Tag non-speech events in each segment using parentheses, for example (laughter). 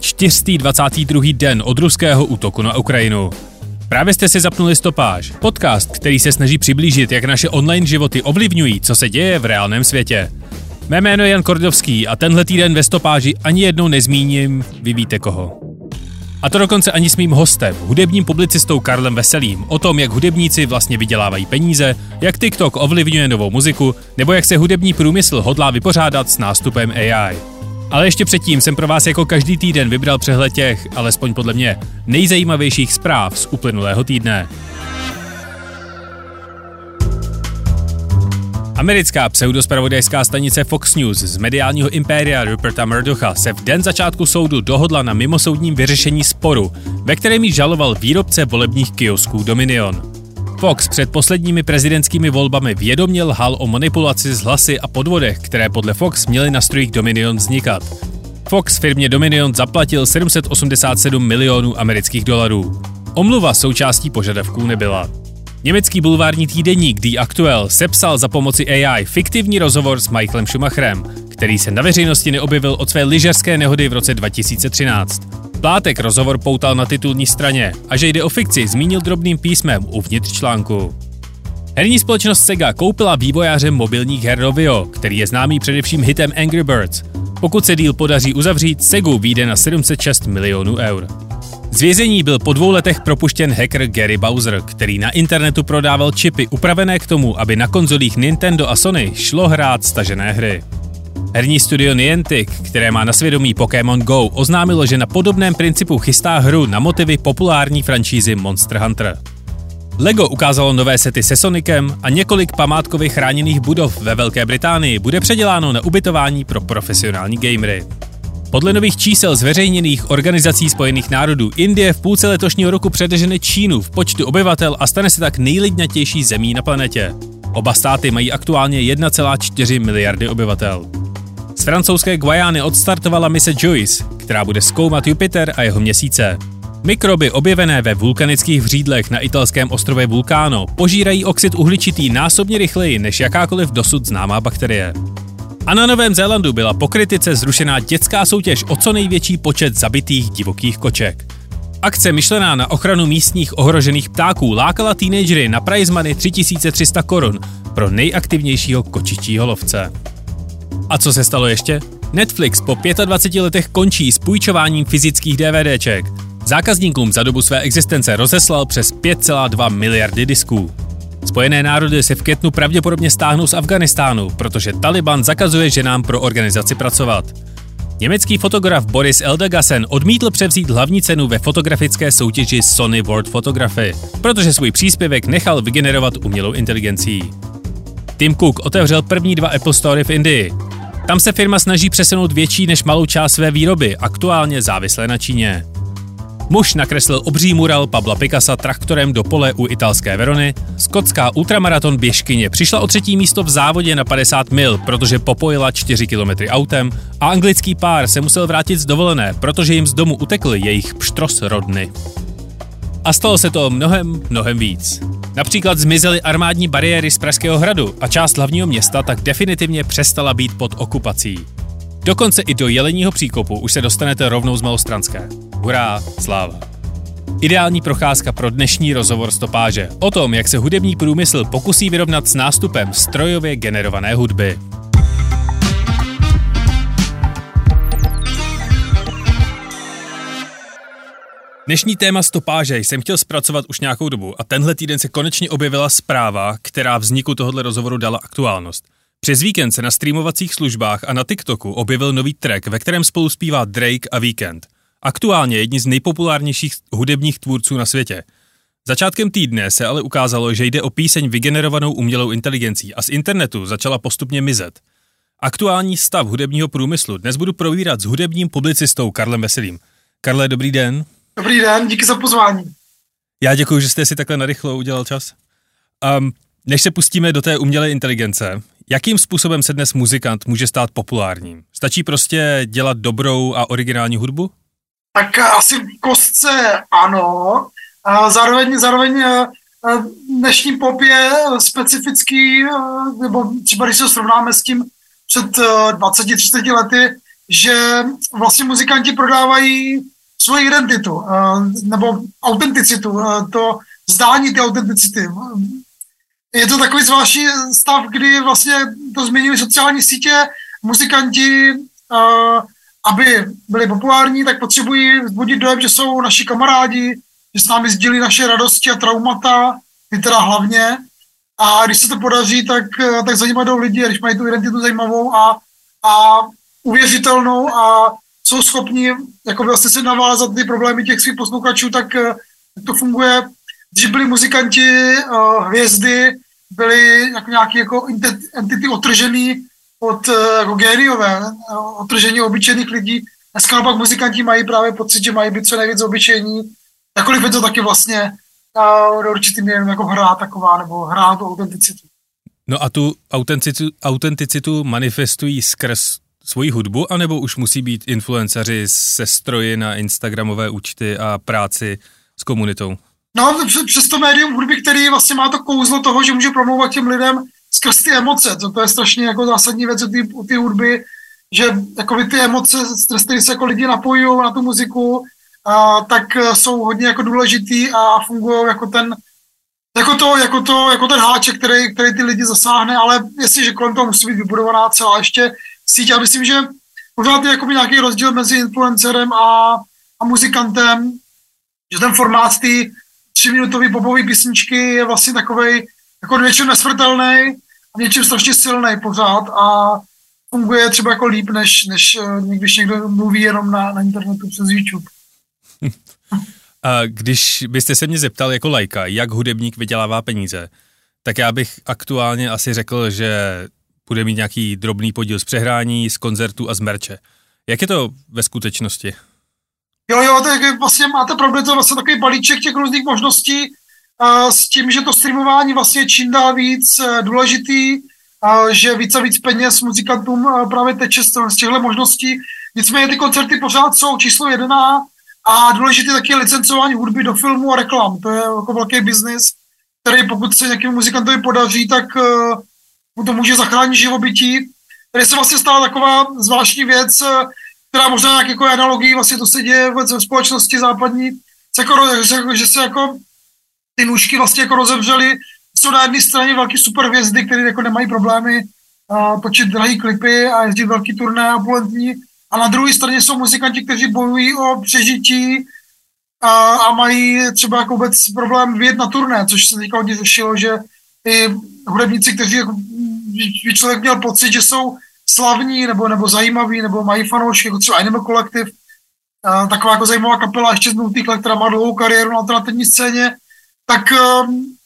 422. den od ruského útoku na Ukrajinu. Právě jste si zapnuli stopáž, podcast, který se snaží přiblížit, jak naše online životy ovlivňují, co se děje v reálném světě. Mé jméno je Jan Kordovský a tenhle týden ve stopáži ani jednou nezmíním, vy víte koho. A to dokonce ani s mým hostem, hudebním publicistou Karlem Veselým, o tom, jak hudebníci vlastně vydělávají peníze, jak TikTok ovlivňuje novou muziku, nebo jak se hudební průmysl hodlá vypořádat s nástupem AI. Ale ještě předtím jsem pro vás jako každý týden vybral přehled těch, alespoň podle mě, nejzajímavějších zpráv z uplynulého týdne. Americká pseudospravodajská stanice Fox News z mediálního impéria Ruperta Murdocha se v den začátku soudu dohodla na mimosoudním vyřešení sporu, ve kterém ji žaloval výrobce volebních kiosků Dominion. Fox před posledními prezidentskými volbami vědomě lhal o manipulaci s hlasy a podvodech, které podle Fox měly na strojích Dominion vznikat. Fox firmě Dominion zaplatil 787 milionů amerických dolarů. Omluva součástí požadavků nebyla. Německý bulvární týdeník The Actual sepsal za pomoci AI fiktivní rozhovor s Michaelem Schumacherem, který se na veřejnosti neobjevil od své lyžařské nehody v roce 2013. Plátek rozhovor poutal na titulní straně a že jde o fikci zmínil drobným písmem uvnitř článku. Herní společnost Sega koupila vývojáře mobilních her Rovio, který je známý především hitem Angry Birds. Pokud se díl podaří uzavřít, Segu vyjde na 706 milionů eur. Z vězení byl po dvou letech propuštěn hacker Gary Bowser, který na internetu prodával čipy upravené k tomu, aby na konzolích Nintendo a Sony šlo hrát stažené hry. Herní studio Niantic, které má na svědomí Pokémon Go, oznámilo, že na podobném principu chystá hru na motivy populární franšízy Monster Hunter. Lego ukázalo nové sety se Sonicem a několik památkových chráněných budov ve Velké Británii bude předěláno na ubytování pro profesionální gamery. Podle nových čísel zveřejněných Organizací spojených národů Indie v půlce letošního roku předežene Čínu v počtu obyvatel a stane se tak nejlidnatější zemí na planetě. Oba státy mají aktuálně 1,4 miliardy obyvatel. Francouzské Guajány odstartovala mise Joyce, která bude zkoumat Jupiter a jeho měsíce. Mikroby objevené ve vulkanických vřídlech na italském ostrově Vulcano požírají oxid uhličitý násobně rychleji než jakákoliv dosud známá bakterie. A na Novém Zélandu byla po kritice zrušená dětská soutěž o co největší počet zabitých divokých koček. Akce myšlená na ochranu místních ohrožených ptáků lákala teenagery na prize money 3300 korun pro nejaktivnějšího kočičího lovce. A co se stalo ještě? Netflix po 25 letech končí s půjčováním fyzických DVDček. Zákazníkům za dobu své existence rozeslal přes 5,2 miliardy disků. Spojené národy se v květnu pravděpodobně stáhnou z Afganistánu, protože Taliban zakazuje ženám pro organizaci pracovat. Německý fotograf Boris Eldagasen odmítl převzít hlavní cenu ve fotografické soutěži Sony World Photography, protože svůj příspěvek nechal vygenerovat umělou inteligencí. Tim Cook otevřel první dva Apple Store v Indii. Tam se firma snaží přesunout větší než malou část své výroby, aktuálně závislé na Číně. Muž nakreslil obří mural Pabla Picasa traktorem do pole u italské Verony, skotská ultramaraton běžkyně přišla o třetí místo v závodě na 50 mil, protože popojila 4 kilometry autem a anglický pár se musel vrátit z dovolené, protože jim z domu utekl jejich pštros rodny. A stalo se to mnohem, mnohem víc. Například zmizely armádní bariéry z Pražského hradu a část hlavního města tak definitivně přestala být pod okupací. Dokonce i do Jeleního příkopu už se dostanete rovnou z Malostranské. Hurá, sláva. Ideální procházka pro dnešní rozhovor stopáže o tom, jak se hudební průmysl pokusí vyrovnat s nástupem strojově generované hudby. Dnešní téma stopáže jsem chtěl zpracovat už nějakou dobu a tenhle týden se konečně objevila zpráva, která vzniku tohoto rozhovoru dala aktuálnost. Přes víkend se na streamovacích službách a na TikToku objevil nový track, ve kterém spolu zpívá Drake a Weekend. Aktuálně jedni z nejpopulárnějších hudebních tvůrců na světě. Začátkem týdne se ale ukázalo, že jde o píseň vygenerovanou umělou inteligencí a z internetu začala postupně mizet. Aktuální stav hudebního průmyslu dnes budu provírat s hudebním publicistou Karlem Veselým. Karle, dobrý den. Dobrý den, díky za pozvání. Já děkuji, že jste si takhle narychlo udělal čas. Um, než se pustíme do té umělé inteligence, jakým způsobem se dnes muzikant může stát populárním? Stačí prostě dělat dobrou a originální hudbu? Tak asi v kostce ano. A zároveň, zároveň dnešní pop je specifický, nebo třeba když se srovnáme s tím před 20-30 lety, že vlastně muzikanti prodávají svoji identitu nebo autenticitu, to zdání té autenticity. Je to takový zvláštní stav, kdy vlastně to změnili sociální sítě, muzikanti, aby byli populární, tak potřebují vzbudit dojem, že jsou naši kamarádi, že s námi sdílí naše radosti a traumata, ty teda hlavně. A když se to podaří, tak, tak za nimi jdou lidi, když mají tu identitu zajímavou a, a uvěřitelnou a jsou schopni jako vlastně se navázat ty problémy těch svých posluchačů, tak, tak to funguje. Když byli muzikanti, uh, hvězdy, byli jako nějaký jako entity otržený od uh, jako géniové, uh, otržení obyčejných lidí. Dneska pak muzikanti mají právě pocit, že mají být co nejvíc obyčejní. Jakkoliv je to taky vlastně do určitý míry jako hra taková, nebo hra tu autenticitu. No a tu autenticitu, autenticitu manifestují skrz svoji hudbu, anebo už musí být influenceři se stroji na Instagramové účty a práci s komunitou? No, přes to médium hudby, který vlastně má to kouzlo toho, že může promlouvat těm lidem skrz ty emoce. To, to je strašně jako zásadní věc u ty hudby, že jako ty emoce, stres, které se jako lidi napojují na tu muziku, a, tak e, jsou hodně jako důležitý a fungují jako ten, jako to, jako to, jako ten háček, který, který ty lidi zasáhne, ale jestliže kolem toho musí být vybudovaná celá ještě síť. Já myslím, že pořád je jako nějaký rozdíl mezi influencerem a, a muzikantem, že ten formát ty třiminutový popový písničky je vlastně takový jako něčím nesmrtelný a něčím strašně silný pořád a funguje třeba jako líp, než, než eh, když někdo mluví jenom na, na internetu přes YouTube. (laughs) A když byste se mě zeptal jako lajka, jak hudebník vydělává peníze, tak já bych aktuálně asi řekl, že bude mít nějaký drobný podíl z přehrání, z koncertů a z merče. Jak je to ve skutečnosti? Jo, jo, tak vlastně máte pravdu, to je vlastně takový balíček těch různých možností uh, s tím, že to streamování vlastně čím dál víc uh, důležitý, uh, že víc a víc peněz muzikantům uh, právě teče z, těchto možností. Nicméně ty koncerty pořád jsou číslo jedna a důležité taky je licencování hudby do filmu a reklam. To je jako velký biznis, který pokud se nějakému muzikantovi podaří, tak uh, mu to může zachránit živobytí. Tady se vlastně stala taková zvláštní věc, která možná nějak jako analogii, vlastně to se děje vůbec ve společnosti západní, se jako, že, že se jako ty nůžky vlastně jako rozevřely, jsou na jedné straně velký superhvězdy, které jako nemají problémy uh, točit drahý klipy a jezdit velký turné a bulentní, a na druhé straně jsou muzikanti, kteří bojují o přežití a, a mají třeba jako vůbec problém vyjet na turné, což se teďka hodně řešilo, že i hudebníci, kteří jako, by člověk měl pocit, že jsou slavní nebo, nebo zajímaví, nebo mají fanoušky, jako třeba Animal Collective, taková jako zajímavá kapela ještě z Multicle, která má dlouhou kariéru na alternativní scéně, tak um,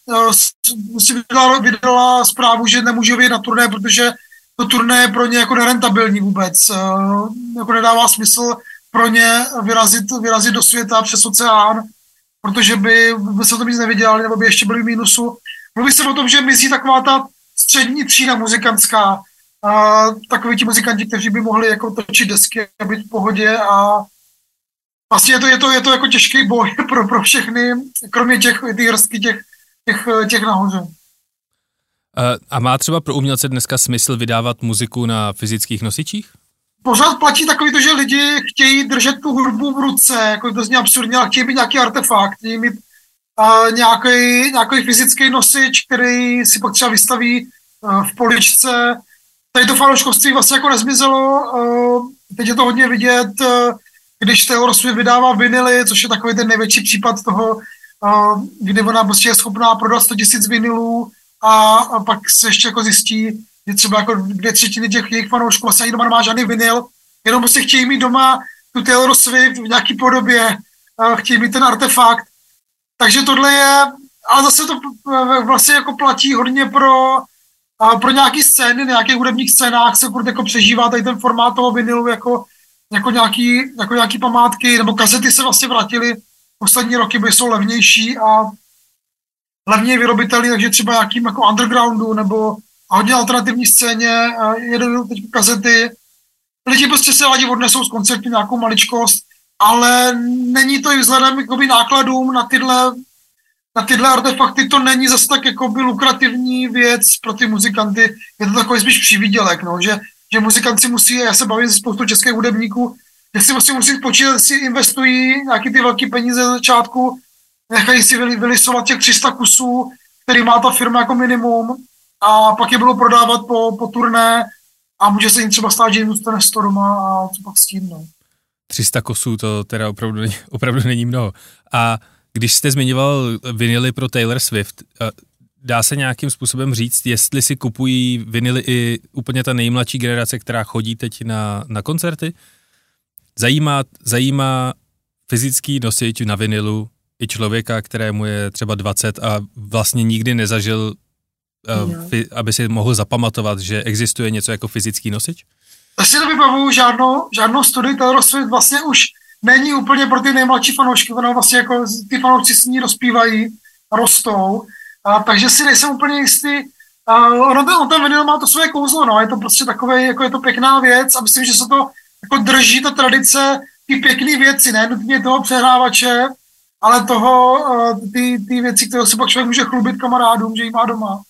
si vydala, vydala zprávu, že nemůže vyjet na turné, protože to turné je pro ně jako nerentabilní vůbec. Uh, jako nedává smysl pro ně vyrazit, vyrazit do světa přes oceán, protože by, by se to nic nevydělali, nebo by ještě byli v mínusu. Mluví se o tom, že mizí taková ta střední třída muzikantská, a takový ti muzikanti, kteří by mohli jako točit desky a být v pohodě a vlastně je to, je to, je to jako těžký boj (laughs) pro, pro všechny, kromě těch, těch hrstky těch, těch, těch nahoře. A má třeba pro umělce dneska smysl vydávat muziku na fyzických nosičích? Pořád platí takový to, že lidi chtějí držet tu hudbu v ruce, jako to zní absurdně, ale chtějí mít nějaký artefakt, chtějí mít uh, nějaký, nějaký fyzický nosič, který si pak třeba vystaví v poličce, tady to fanouškovství vlastně jako nezmizelo. Teď je to hodně vidět, když Taylor Swift vydává vinily, což je takový ten největší případ toho, kdy ona prostě je schopná prodat 100 tisíc vinylů a, a pak se ještě jako zjistí, že třeba jako dvě třetiny těch jejich fanoušků vlastně ani doma nemá žádný vinyl, jenom prostě chtějí mít doma tu Taylor Swift v nějaký podobě, chtějí mít ten artefakt. Takže tohle je, ale zase to vlastně jako platí hodně pro a pro nějaký scény, na nějakých hudebních scénách se furt jako přežívá tady ten formát toho vinilu jako, jako, nějaký, jako nějaký památky, nebo kazety se vlastně vrátily poslední roky by jsou levnější a levněji vyrobitelný, takže třeba nějakým jako undergroundu nebo hodně alternativní scéně, jedou teď kazety. Lidi prostě se rádi odnesou z koncertu nějakou maličkost, ale není to i vzhledem jakoby, nákladům na tyhle, na tyhle artefakty, to není zase tak jakoby, lukrativní věc pro ty muzikanty, je to takový spíš přivídělek, no, že, že muzikanti musí, já se bavím se spoustu českých hudebníků, že si vlastně musí počítat, si investují nějaký ty velké peníze za začátku, nechají si vylisovat těch 300 kusů, který má ta firma jako minimum a pak je budou prodávat po, po turné a může se jim třeba stát, že jim zůstane z doma a co pak s tím, no. 300 kusů to teda opravdu, opravdu není mnoho. A když jste zmiňoval vinily pro Taylor Swift, eh, dá se nějakým způsobem říct, jestli si kupují vinily i úplně ta nejmladší generace, která chodí teď na, na koncerty? Zajímá, zajímá fyzický nosič na vinilu i člověka, kterému je třeba 20 a vlastně nikdy nezažil, fi, aby si mohl zapamatovat, že existuje něco jako fyzický nosič? Já si nevybavuju žádnou, žádnou studii, Taylor Swift vlastně už není úplně pro ty nejmladší fanoušky, ono vlastně jako ty fanoušci s ní rozpívají, rostou, a, takže si nejsem úplně jistý, a, ono ten, on ten vinyl má to své kouzlo, no, je to prostě takové, jako je to pěkná věc a myslím, že se to jako drží ta tradice ty pěkné věci, ne nutně toho přehrávače, ale toho, ty, ty věci, které si pak člověk může chlubit kamarádům, že jí má doma.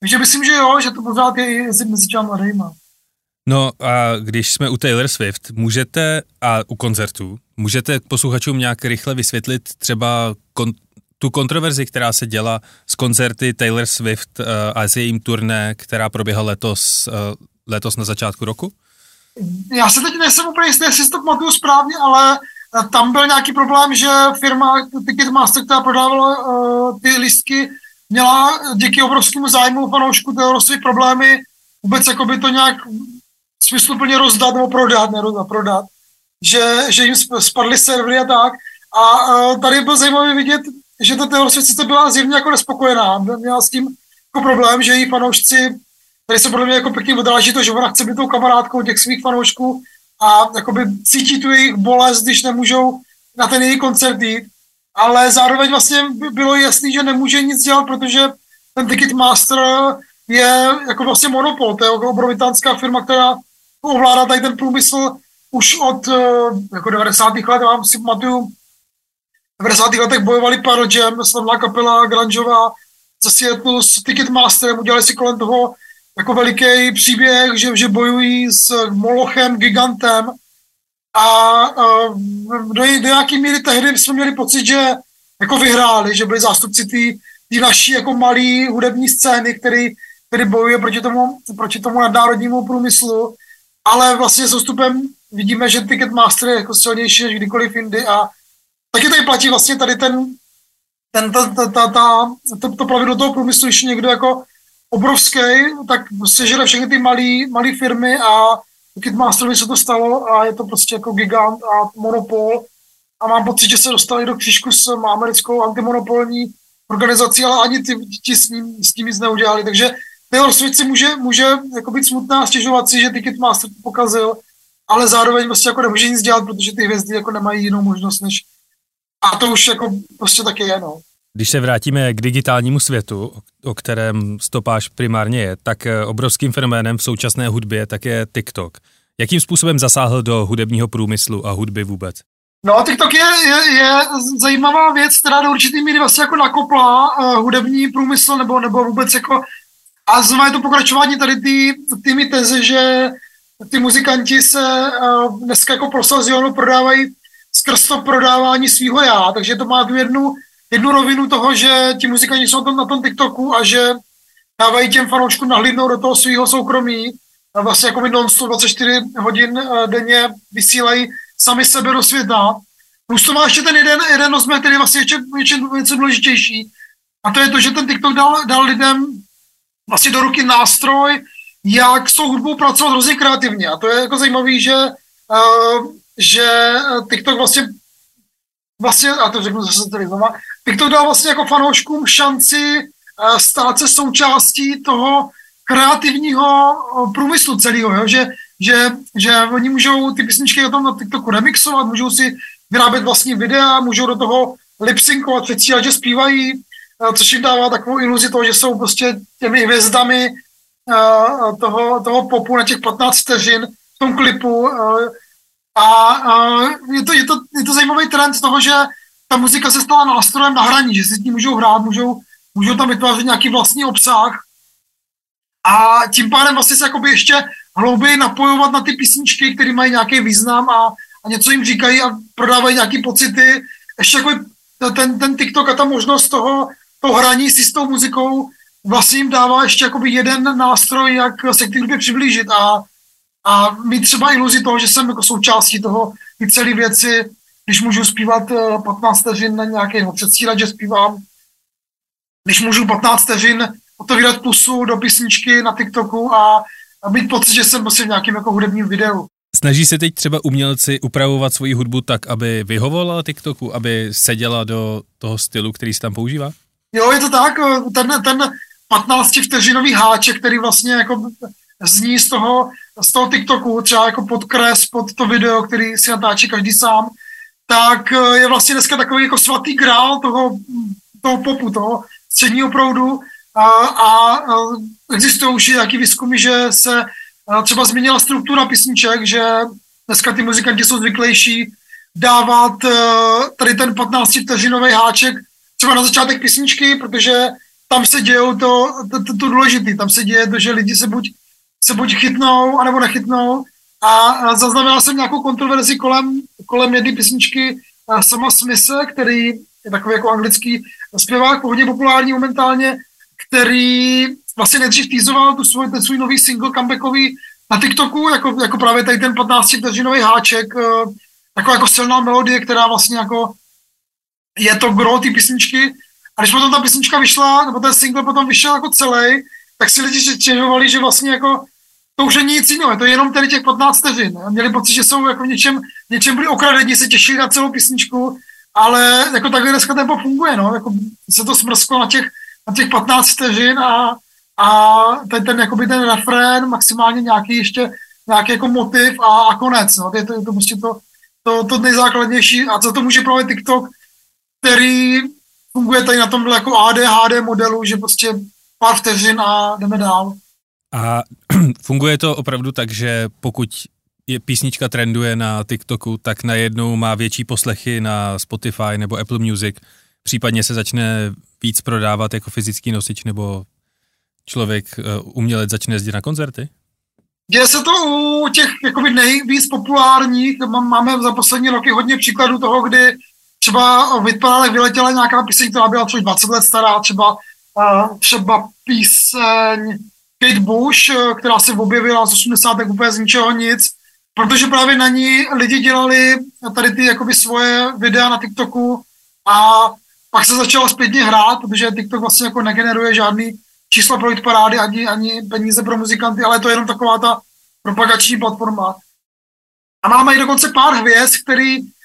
Takže myslím, že jo, že to pořád je mezi těma mladýma. No a když jsme u Taylor Swift, můžete, a u koncertů, můžete posluchačům nějak rychle vysvětlit třeba kon, tu kontroverzi, která se děla z koncerty Taylor Swift uh, a s jejím turné, která proběhla letos, uh, letos na začátku roku? Já se teď nejsem úplně jistý, jestli si to pamatuju správně, ale tam byl nějaký problém, že firma Ticketmaster, která prodávala uh, ty listky, měla díky obrovskému zájmu fanoušku Taylor Swift problémy vůbec jako by to nějak smysluplně rozdat nebo prodat, ne rozdat, prodat, že, že jim spadly servery a tak. A uh, tady byl zajímavý vidět, že ta sice byla zjevně jako nespokojená, měla s tím jako problém, že její fanoušci, tady se podle mě jako pěkně odráží to, že ona chce být tou kamarádkou těch svých fanoušků a jakoby cítí tu jejich bolest, když nemůžou na ten její koncert jít, ale zároveň vlastně bylo jasný, že nemůže nic dělat, protože ten Ticketmaster je jako vlastně monopol, to je obrovitánská firma, která ovládá tady ten průmysl už od eh, jako 90. let, já si pamatuju, v 90. letech bojovali Pearl Jam, slavná kapela Grangeová ze Seattle s Ticketmasterem, udělali si kolem toho jako veliký příběh, že, že bojují s Molochem, gigantem a, a do, do nějaké míry tehdy jsme měli pocit, že jako vyhráli, že byli zástupci té naší jako malé hudební scény, který, který bojuje proti tomu, proti tomu nadnárodnímu průmyslu ale vlastně s odstupem vidíme, že Ticketmaster je jako silnější než kdykoliv jindy a taky tady platí vlastně tady ten, ten ta, ta, ta, ta, to, to pravidlo toho průmyslu, když někdo jako obrovský, tak sežere všechny ty malé firmy a Ticketmasterovi se to stalo a je to prostě jako gigant a monopol. A mám pocit, že se dostali do křížku s americkou antimonopolní organizací, ale ani ty, ti s, ním, s tím nic neudělali, takže Taylor Swift si může, může jako být smutná, stěžovat si, že Ticketmaster to pokazil, ale zároveň prostě jako nemůže nic dělat, protože ty hvězdy jako nemají jinou možnost, než a to už jako prostě taky je, no. Když se vrátíme k digitálnímu světu, o kterém stopáž primárně je, tak eh, obrovským fenoménem v současné hudbě tak je TikTok. Jakým způsobem zasáhl do hudebního průmyslu a hudby vůbec? No, TikTok je, je, je zajímavá věc, která do určitý míry vlastně jako nakopla uh, hudební průmysl nebo, nebo vůbec jako a znovu je to pokračování tady ty, tými teze, že ty muzikanti se uh, dneska jako prosazionu prodávají skrz to prodávání svého já, takže to má tu jednu, jednu rovinu toho, že ti muzikanti jsou tam na tom TikToku a že dávají těm fanouškům nahlídnout do toho svého soukromí a vlastně jako non 24 hodin uh, denně vysílají sami sebe do světa. Plus to má ještě ten jeden, jeden rozměr, který je vlastně ještě něco důležitější. A to je to, že ten TikTok dal, dal lidem vlastně do ruky nástroj, jak s tou hudbou pracovat hrozně kreativně. A to je jako zajímavé, že, uh, že TikTok vlastně vlastně, a to řeknu zase tady znova, TikTok dal vlastně jako fanouškům šanci uh, stát se součástí toho kreativního uh, průmyslu celého, jo? Že, že, že oni můžou ty písničky na tom na TikToku remixovat, můžou si vyrábět vlastní videa, můžou do toho lipsynkovat, předstírat, že zpívají, což jim dává takovou iluzi toho, že jsou prostě těmi hvězdami toho, toho popu na těch 15 vteřin v tom klipu. A je, to, je, to, je to zajímavý trend toho, že ta muzika se stala nástrojem na hraní, že si s tím můžou hrát, můžou, můžou tam vytvářet nějaký vlastní obsah a tím pádem vlastně se jakoby ještě hlouběji napojovat na ty písničky, které mají nějaký význam a, a něco jim říkají a prodávají nějaké pocity. Ještě jako ten, ten TikTok a ta možnost toho, toho hraní si s tou muzikou vlastně jim dává ještě jakoby jeden nástroj, jak se k té přiblížit a, a mít třeba iluzi toho, že jsem jako součástí toho, ty celé věci, když můžu zpívat 15 eh, vteřin na nějaký, nebo předstírat, že zpívám, když můžu 15 vteřin otevírat pusu do písničky na TikToku a, a mít pocit, že jsem prostě v nějakém jako hudebním videu. Snaží se teď třeba umělci upravovat svoji hudbu tak, aby vyhovovala TikToku, aby seděla do toho stylu, který se tam používá? Jo, je to tak. Ten, ten 15 vteřinový háček, který vlastně jako zní z toho, z toho TikToku, třeba jako podkres pod to video, který si natáčí každý sám, tak je vlastně dneska takový jako svatý grál toho, toho popu, toho středního proudu, a, a existují už nějaké výzkumy, že se třeba změnila struktura písniček, že dneska ty muzikanti jsou zvyklejší dávat tady ten 15 vteřinový háček třeba na začátek písničky, protože tam se dějou to, to, to, to důležité, tam se děje to, že lidi se buď, se buď chytnou, anebo nechytnou. A zaznamenal jsem nějakou kontroverzi kolem, kolem jedné písničky Sama Smise, který je takový jako anglický zpěvák, hodně populární momentálně, který vlastně nejdřív týzoval tu svůj, ten svůj nový single comebackový na TikToku, jako, jako právě tady ten 15 vteřinový háček, jako, jako silná melodie, která vlastně jako je to gro té písničky. A když potom ta písnička vyšla, nebo ten single potom vyšel jako celý, tak si lidi stěžovali, že vlastně jako to už není nic jiného, je to jenom tady těch 15 vteřin. Měli pocit, že jsou jako v něčem, něčem byli okradeni, se těšili na celou písničku, ale jako takhle dneska tempo funguje, no, jako se to smrsklo na těch na těch 15 vteřin a, a ten, ten, jakoby ten refrén, maximálně nějaký ještě nějaký jako motiv a, a konec. No. Je to, je to prostě to, to, to nejzákladnější. A co to může právě TikTok, který funguje tady na tomhle jako ADHD modelu, že prostě pár vteřin a jdeme dál. A (clears throat) funguje to opravdu tak, že pokud je písnička trenduje na TikToku, tak najednou má větší poslechy na Spotify nebo Apple Music, případně se začne víc prodávat jako fyzický nosič, nebo člověk, uh, umělec začne jezdit na koncerty? Děje se to u těch jakoby nejvíc populárních, máme za poslední roky hodně příkladů toho, kdy třeba vypadala, vyletěla nějaká píseň, která byla třeba 20 let stará, třeba, třeba píseň Kate Bush, eh, která se objevila z 80. úplně z ničeho nic, protože právě na ní lidi dělali tady ty jakoby svoje videa na TikToku a pak se začalo zpětně hrát, protože TikTok vlastně jako negeneruje žádný čísla pro parády ani, ani peníze pro muzikanty, ale je to jenom taková ta propagační platforma. A máme i dokonce pár hvězd, který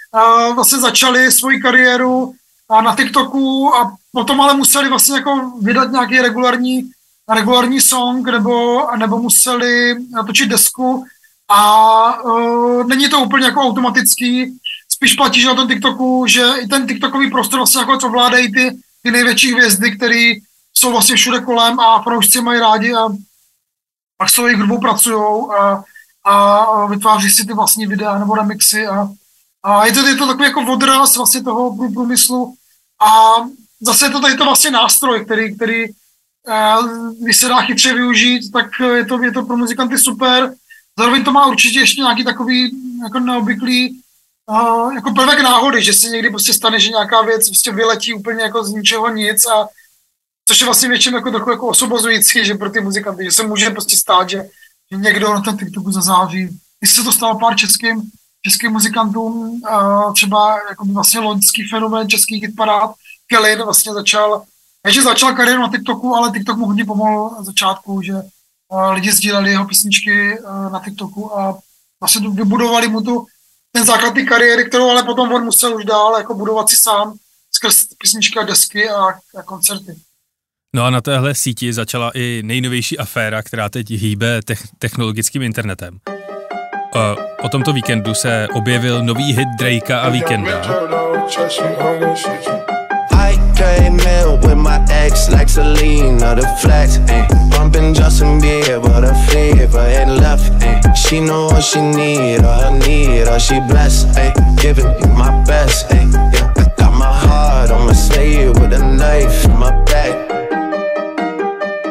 vlastně začali svoji kariéru uh, na TikToku a potom ale museli vlastně jako vydat nějaký regulární, regulární song nebo, nebo museli natočit desku. A uh, není to úplně jako automatický, spíš platí, že na tom TikToku, že i ten TikTokový prostor vlastně jako co vládají ty, ty největší hvězdy, které jsou vlastně všude kolem a fanoušci mají rádi a pak s jejich hudbou pracují a, a vytváří si ty vlastní videa nebo remixy a, a je, to, je to takový jako odraz vlastně toho průmyslu a zase je to tady to vlastně nástroj, který, který eh, když se dá chytře využít, tak je to, je to pro muzikanty super. Zároveň to má určitě ještě nějaký takový jako neobvyklý uh, jako prvek náhody, že se někdy prostě stane, že nějaká věc prostě vyletí úplně jako z ničeho nic a což je vlastně většinou jako takový jako osobozující, že pro ty muzikanty, že se může prostě stát, že, že někdo na ten TikToku zazáří. Když se to stalo pár českým, českým muzikantům, třeba jako vlastně loňský fenomén český hitparád, Kelly vlastně začal, ne, že začal kariéru na TikToku, ale TikTok mu hodně pomohl na začátku, že lidi sdíleli jeho písničky na TikToku a vlastně vybudovali mu tu ten základ kariéry, kterou ale potom on musel už dál jako budovat si sám skrz písničky a desky a, a koncerty. No a na téhle síti začala i nejnovější aféra, která teď hýbe technologickým internetem. O tomto víkendu se objevil nový hit Drakea a Weekenda. came in with my ex like Selena, the flex. Bumping Justin Bieber, the fever and left. She know what she need, all I need, all she blessed. Giving you my best. Yeah, I got my heart on my sleeve with a knife in my back.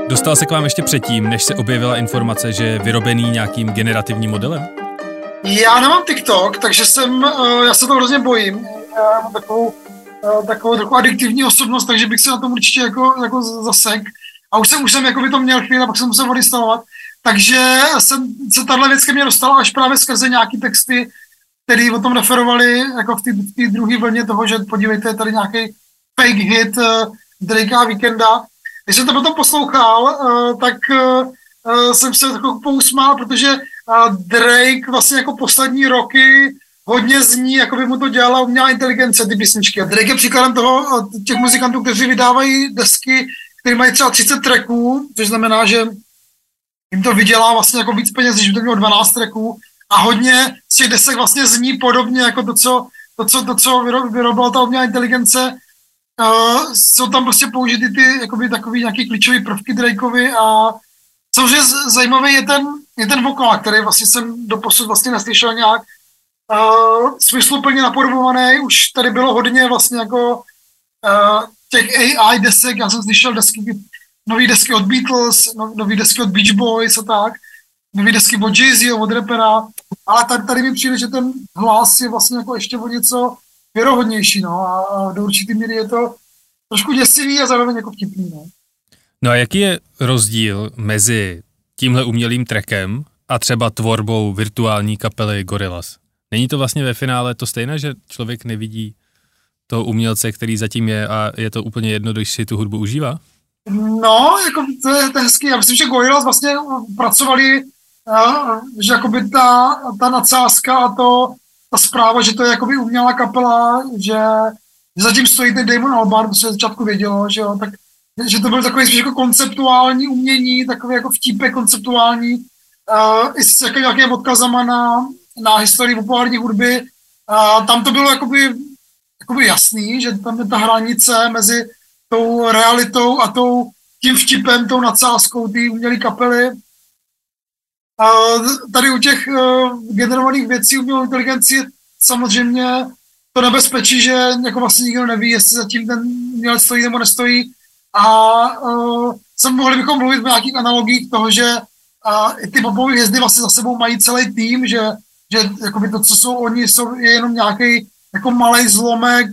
Dostal se k vám ještě předtím, než se objevila informace, že je vyrobený nějakým generativním modelem? Já nemám TikTok, takže jsem, uh, já se to hrozně bojím. Já mám takovou Eh, takovou trochu adiktivní osobnost, takže bych se na tom určitě jako, jako zasek. A už jsem, už jsem jako by to měl chvíli, a pak jsem musel odinstalovat. Takže jsem, se tahle věc ke mně dostala až právě skrze nějaký texty, který o tom referovali jako v té druhé vlně toho, že podívejte, je tady nějaký fake hit uh, Drakea Weekenda. Když jsem to potom poslouchal, uh, tak uh, jsem se trochu pousmál, protože uh, Drake vlastně jako poslední roky hodně zní, jako by mu to dělala umělá inteligence, ty písničky. A Drake je příkladem toho, těch muzikantů, kteří vydávají desky, které mají třeba 30 tracků, což znamená, že jim to vydělá vlastně jako víc peněz, když by to mělo 12 tracků a hodně z těch desek vlastně zní podobně jako to, co, to, co, to, co vyrobila ta umělá inteligence. Uh, jsou tam prostě použity ty jakoby, takový nějaký klíčový prvky Drakeovi a samozřejmě zajímavý je ten, je ten vokál, který vlastně jsem doposud vlastně neslyšel nějak, uh, smysluplně napodobovaný. Už tady bylo hodně vlastně jako uh, těch AI desek, já jsem slyšel desky, nový desky od Beatles, no, nový desky od Beach Boys a tak, nový desky od Jay-Z, od rapera, ale tady, tady mi přijde, že ten hlas je vlastně jako ještě o něco věrohodnější, no, a, a do určitý míry je to trošku děsivý a zároveň jako vtipný, no. No a jaký je rozdíl mezi tímhle umělým trackem a třeba tvorbou virtuální kapely Gorillaz? Není to vlastně ve finále to stejné, že člověk nevidí toho umělce, který zatím je a je to úplně jedno, když si tu hudbu užívá? No, jako to je, to je hezký. Já myslím, že Gorillaz vlastně pracovali, že jakoby ta, ta nadsázka a to, ta zpráva, že to je jakoby umělá kapela, že, zatím stojí ten Damon Albarn, se začátku vědělo, že jo, tak že to byl takový spíš jako konceptuální umění, takový jako vtípek konceptuální, uh, i s jako nějakými odkazama na, na historii populární hudby, a tam to bylo jakoby, jakoby jasný, že tam je ta hranice mezi tou realitou a tou, tím vtipem, tou nadsázkou, ty umělé kapely. A tady u těch uh, generovaných věcí umělou inteligenci samozřejmě to nebezpečí, že jako vlastně nikdo neví, jestli zatím ten umělec stojí nebo nestojí. A uh, sem mohli bychom mluvit o nějakých analogiích toho, že uh, ty popové hvězdy vlastně za sebou mají celý tým, že že jakoby to, co jsou oni, jsou, je jenom nějaký jako malý zlomek.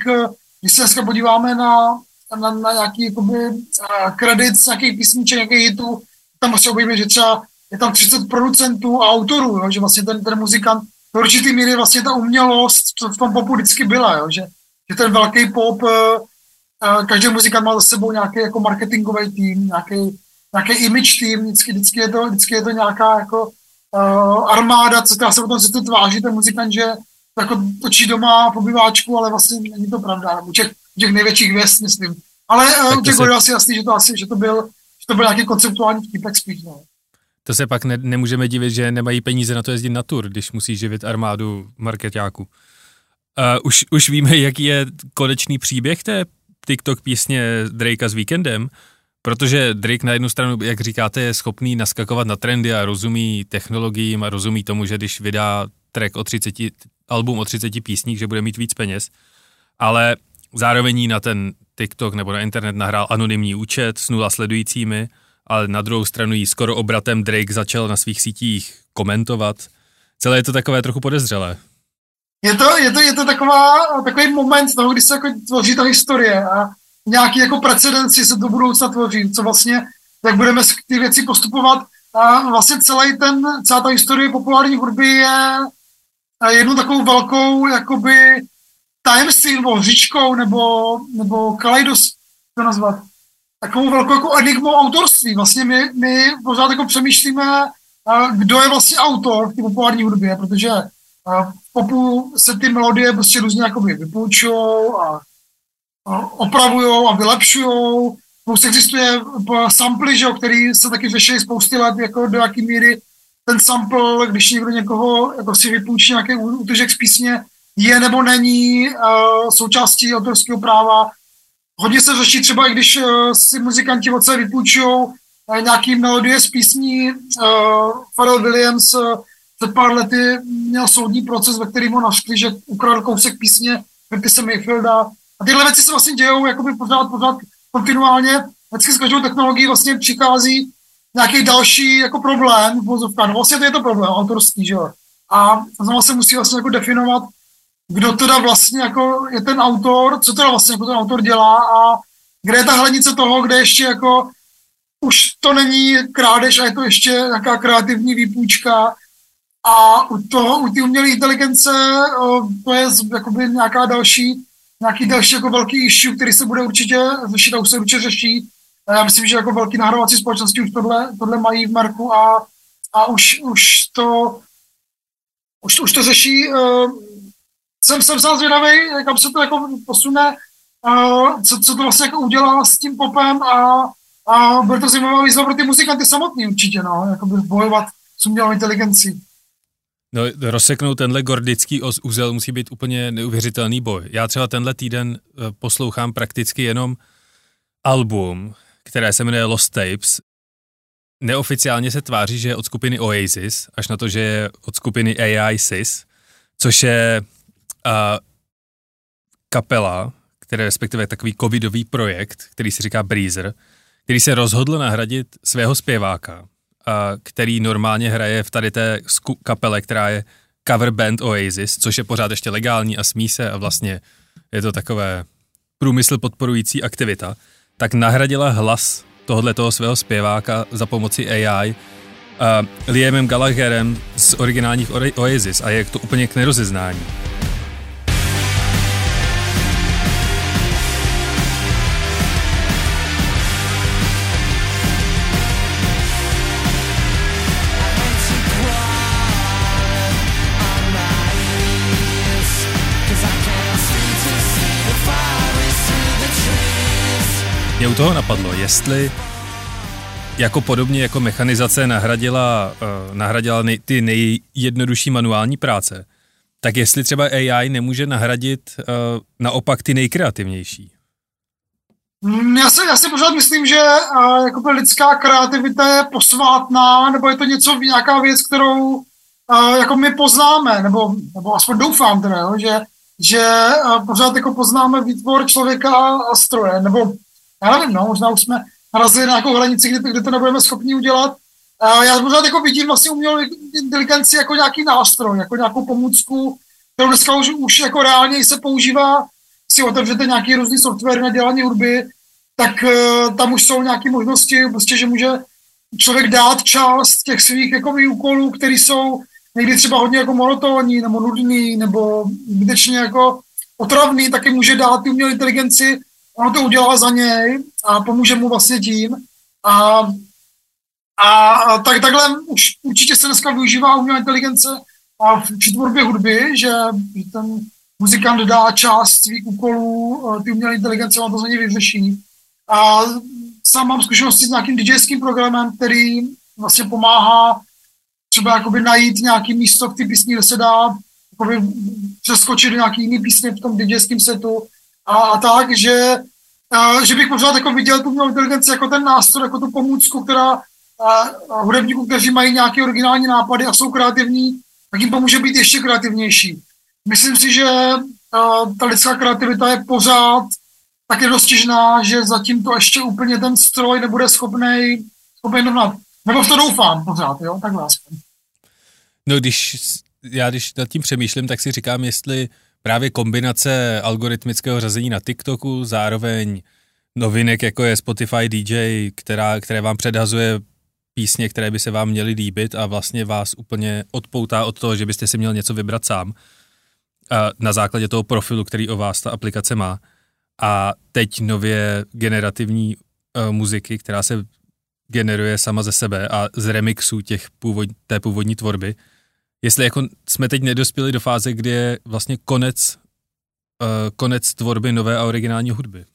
Když se dneska podíváme na, na, na nějaký jakoby, uh, kredit z nějakých písniček, nějakých hitů, tam prostě objevíme, že třeba je tam 30 producentů a autorů, jo, že vlastně ten, ten muzikant do určitý míry vlastně ta umělost v tom popu vždycky byla, jo, že, že ten velký pop, každý muzikant má za sebou nějaký jako marketingový tým, nějaký, nějaký image tým, vždycky, vždycky, je to, vždycky je to nějaká jako uh, armáda, co já se potom si to tváří, ten muzikant, že jako točí doma po biváčku, ale vlastně není to pravda. U těch, u těch největších hvězd, myslím. Ale uh, u těch se... asi jasný, že to asi, že to byl, že to byl nějaký konceptuální vtipek spíš, no. To se pak ne, nemůžeme divit, že nemají peníze na to jezdit na tur, když musí živit armádu marketáků. Uh, už, už víme, jaký je konečný příběh té TikTok písně Drakea s Weekendem. Protože Drake na jednu stranu, jak říkáte, je schopný naskakovat na trendy a rozumí technologiím a rozumí tomu, že když vydá track o 30, album o 30 písních, že bude mít víc peněz, ale zároveň na ten TikTok nebo na internet nahrál anonymní účet s nula sledujícími, ale na druhou stranu jí skoro obratem Drake začal na svých sítích komentovat. Celé je to takové trochu podezřelé. Je to, je to, je to taková, takový moment toho, kdy se jako tvoří ta historie a nějaký jako precedenci se do budoucna tvoří, co vlastně, jak budeme ty věci postupovat. A vlastně celý ten, celá ta historie populární hudby je jednou takovou velkou jakoby tajemství nebo hřičkou nebo, nebo kaleidos, to nazvat, takovou velkou jako enigmou autorství. Vlastně my, my pořád jako přemýšlíme, kdo je vlastně autor v té populární hudbě, protože v popu se ty melodie prostě různě jakoby vypůjčují a opravují a vylepšují. Plus existuje samply, že, který se taky řeší spousty let, jako do jaký míry ten sample, když někdo někoho jako si vypůjčí nějaký útržek z písně, je nebo není uh, součástí autorského práva. Hodně se řeší třeba, i když uh, si muzikanti od sebe vypůjčují uh, nějaký melodie z písní. Uh, Pharrell Williams uh, před pár lety měl soudní proces, ve kterém ho našli, že ukradl kousek písně Curtise Mayfielda. A tyhle věci se vlastně dějou jakoby pořád, pořád kontinuálně. Vždycky s každou technologií vlastně přichází nějaký další jako problém v vozovkách. No vlastně to je to problém autorský, že jo. A znamená se musí vlastně jako definovat, kdo teda vlastně jako je ten autor, co teda vlastně jako ten autor dělá a kde je ta hranice toho, kde ještě jako už to není krádež a je to ještě nějaká kreativní výpůjčka a u toho, u té umělé inteligence to je jakoby nějaká další, nějaký další jako velký issue, který se bude určitě řešit a už se určitě řeší. Já myslím, že jako velký nahrávací společnosti už tohle, tohle mají v Merku a, a už, už to už, už to řeší. Uh, jsem, jsem sám zvědavý, kam se to jako posune, uh, co, co to vlastně jako udělá s tím popem a, a bude to zajímavá výzva pro ty muzikanty samotný určitě, no, jako bojovat s umělou inteligencí. No, rozseknout tenhle gordický úzel musí být úplně neuvěřitelný boj. Já třeba tenhle týden eh, poslouchám prakticky jenom album, které se jmenuje Lost Tapes. Neoficiálně se tváří, že je od skupiny Oasis, až na to, že je od skupiny AI SIS, což je uh, kapela, které respektive takový covidový projekt, který se říká Breezer, který se rozhodl nahradit svého zpěváka, který normálně hraje v tady té kapele, která je cover band Oasis, což je pořád ještě legální a smí se a vlastně je to takové průmysl podporující aktivita, tak nahradila hlas tohohle toho svého zpěváka za pomoci AI uh, Liamem Gallagherem z originálních Oasis a je to úplně k nerozeznání. Mě u toho napadlo, jestli jako podobně jako mechanizace nahradila, uh, nahradila nej, ty nejjednodušší manuální práce, tak jestli třeba AI nemůže nahradit uh, naopak ty nejkreativnější? Mm, já si, já si pořád myslím, že uh, jako lidská kreativita je posvátná, nebo je to něco, nějaká věc, kterou uh, jako my poznáme, nebo, nebo aspoň doufám teda, že, že uh, pořád jako poznáme výtvor člověka a stroje, nebo já nevím, no, možná už jsme narazili na nějakou hranici, kde, kde to nebudeme schopni udělat. A já možná jako vidím vlastně umělou inteligenci jako nějaký nástroj, jako nějakou pomůcku, kterou dneska už, už jako reálně se používá, si otevřete nějaký různý software na dělání hudby, tak uh, tam už jsou nějaké možnosti, prostě, že může člověk dát část těch svých jako úkolů, které jsou někdy třeba hodně jako monotónní nebo nudný nebo zbytečně jako otravný, taky může dát umělé inteligenci ono to udělá za něj a pomůže mu vlastně tím. A, a tak, takhle už určitě se dneska využívá umělá inteligence a v tvorbě hudby, že ten muzikant dá část svých úkolů, ty umělé inteligence on to za něj vyřeší. A sám mám zkušenosti s nějakým DJským programem, který vlastně pomáhá třeba jakoby najít nějaký místo v té písni, kde se dá přeskočit do nějaký jiný písně v tom DJském setu a, a tak, že, a, že bych pořád jako viděl tu inteligenci jako ten nástroj, jako tu pomůcku, která a, a hudebníků, kteří mají nějaké originální nápady a jsou kreativní, tak jim pomůže být ještě kreativnější. Myslím si, že a, ta lidská kreativita je pořád tak je dostižná, že zatím to ještě úplně ten stroj nebude schopný schopný dohnat. Nebo v to doufám pořád, jo, takhle aspoň. No když já když nad tím přemýšlím, tak si říkám, jestli právě kombinace algoritmického řazení na TikToku, zároveň novinek, jako je Spotify DJ, která, které vám předhazuje písně, které by se vám měly líbit a vlastně vás úplně odpoutá od toho, že byste si měl něco vybrat sám a na základě toho profilu, který o vás ta aplikace má. A teď nově generativní uh, muziky, která se generuje sama ze sebe a z remixů těch původ, té původní tvorby, jestli jako jsme teď nedospěli do fáze, kdy je vlastně konec, uh, konec tvorby nové a originální hudby.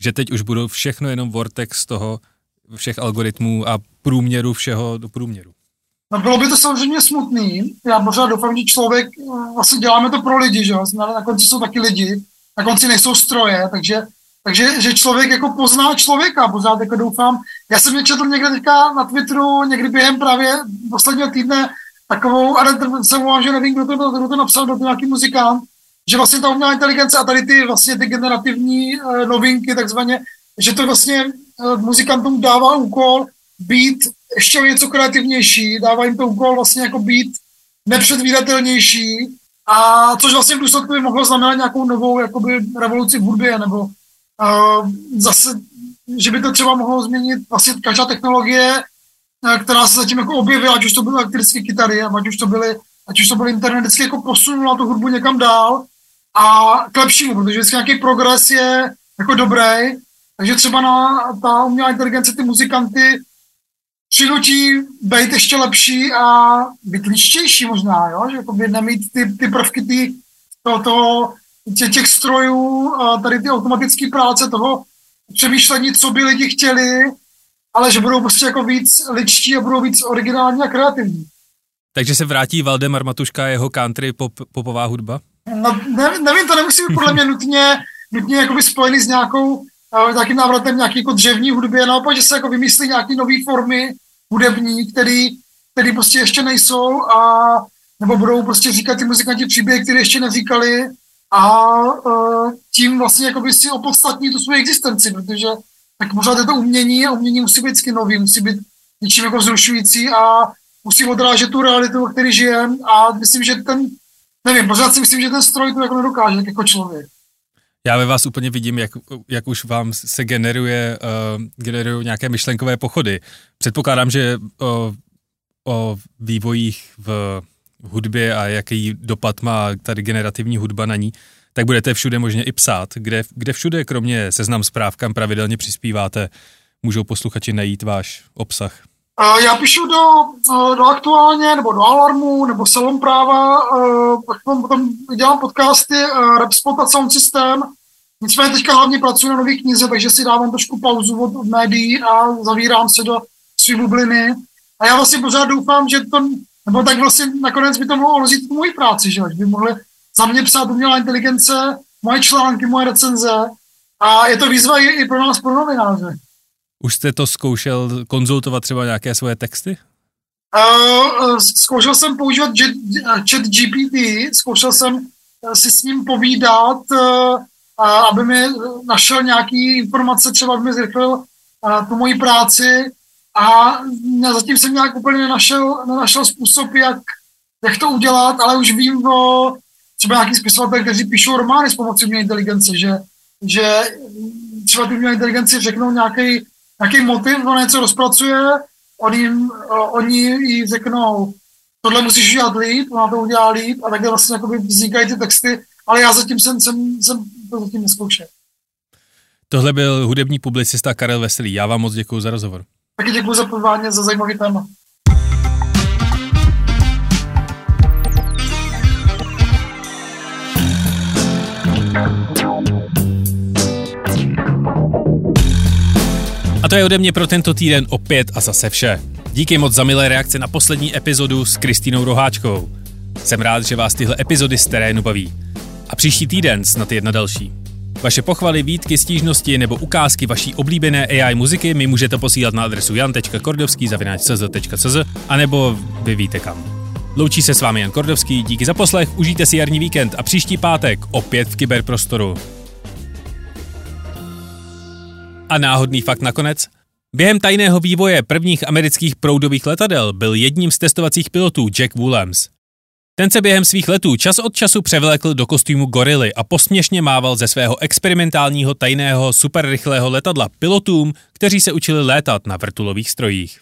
Že teď už budou všechno jenom vortex toho, všech algoritmů a průměru všeho do průměru. No bylo by to samozřejmě smutný. Já pořád doufám, že člověk, eh, vlastně děláme to pro lidi, že na konci jsou taky lidi, na konci nejsou stroje, takže, takže že člověk jako pozná člověka, pořád jako doufám. Já jsem mě četl někde teďka na Twitteru, někdy během právě posledního týdne, takovou, ale se mluvám, že nevím, kdo to, kdo to napsal, kdo to nějaký muzikant, že vlastně ta umělá inteligence a tady ty vlastně ty generativní uh, novinky takzvaně, že to vlastně uh, muzikantům dává úkol být ještě něco kreativnější, dává jim to úkol vlastně jako být nepředvídatelnější, a což vlastně v důsledku by mohlo znamenat nějakou novou jakoby, revoluci v hudbě, nebo uh, zase, že by to třeba mohlo změnit vlastně každá technologie, která se zatím jako objevila, ať už to byly elektrické kytary, ať už to byly, ať už to byly internet, vždycky jako posunula tu hudbu někam dál a k lepšímu, protože vždycky nějaký progres je jako dobrý, takže třeba na ta umělá inteligence ty muzikanty přinutí být ještě lepší a být lištější možná, jo? že jako by nemít ty, ty prvky ty, to, to, tě, těch strojů, tady ty automatické práce, toho přemýšlení, co by lidi chtěli, ale že budou prostě jako víc ličtí a budou víc originální a kreativní. Takže se vrátí Valdemar Matuška a jeho country pop, popová hudba? No, ne, nevím, to nemusí být podle mě nutně, nutně jakoby spojený s nějakou, uh, nějakým návratem nějaký jako dřevní hudby, naopak, že se jako vymyslí nějaké nové formy hudební, který, který prostě ještě nejsou a nebo budou prostě říkat ty muzikanti příběhy, které ještě neříkali a uh, tím vlastně jakoby si opodstatní tu svou existenci, protože tak pořád je to umění a umění musí být vždycky nový, musí být něčím jako zrušující a musí odrážet tu realitu, o který žijeme a myslím, že ten, nevím, pořád si myslím, že ten stroj to jako nedokáže, tak jako člověk. Já ve vás úplně vidím, jak, jak už vám se generuje, uh, generují nějaké myšlenkové pochody. Předpokládám, že o, o vývojích v hudbě a jaký dopad má tady generativní hudba na ní, tak budete všude možně i psát. Kde, kde všude, kromě seznam zpráv, kam pravidelně přispíváte, můžou posluchači najít váš obsah? Já píšu do, do aktuálně, nebo do Alarmu, nebo Salon práva, potom, potom dělám podcasty Repspot a Sound System. Nicméně teďka hlavně pracuji na nových knize, takže si dávám trošku pauzu od, od médií a zavírám se do své bubliny. A já vlastně pořád doufám, že to, nebo tak vlastně nakonec by to mohlo rozjít moji práci, že by mohli za mě psát umělá inteligence, moje články, moje recenze a je to výzva i, i pro nás, pro novináře. Už jste to zkoušel konzultovat třeba nějaké svoje texty? Uh, zkoušel jsem používat chat GPT, zkoušel jsem si s ním povídat, uh, aby mi našel nějaký informace, třeba aby mi zrychlil uh, tu moji práci a zatím jsem nějak úplně nenašel, nenašel způsob, jak, jak to udělat, ale už vím o třeba nějaký spisovatel, kteří píšou romány s pomocí umělé inteligence, že, že třeba ty umělé inteligenci řeknou nějaký, nějaký motiv, on něco rozpracuje, on jim, oni jí řeknou, tohle musíš udělat líp, ona to udělá líp a takhle vlastně vznikají ty texty, ale já zatím jsem, jsem, jsem to zatím neskoušel. Tohle byl hudební publicista Karel Veselý. Já vám moc děkuji za rozhovor. Taky děkuji za pozvání, za zajímavý téma. To je ode mě pro tento týden opět a zase vše. Díky moc za milé reakce na poslední epizodu s Kristýnou Roháčkou. Jsem rád, že vás tyhle epizody z terénu baví. A příští týden snad jedna další. Vaše pochvaly, výtky, stížnosti nebo ukázky vaší oblíbené AI muziky mi můžete posílat na adresu jan.kordovský.cz a nebo vy víte kam. Loučí se s vámi Jan Kordovský, díky za poslech, užijte si jarní víkend a příští pátek opět v kyberprostoru. A náhodný fakt nakonec? Během tajného vývoje prvních amerických proudových letadel byl jedním z testovacích pilotů Jack Woolems. Ten se během svých letů čas od času převlékl do kostýmu gorily a posměšně mával ze svého experimentálního tajného superrychlého letadla pilotům, kteří se učili létat na vrtulových strojích.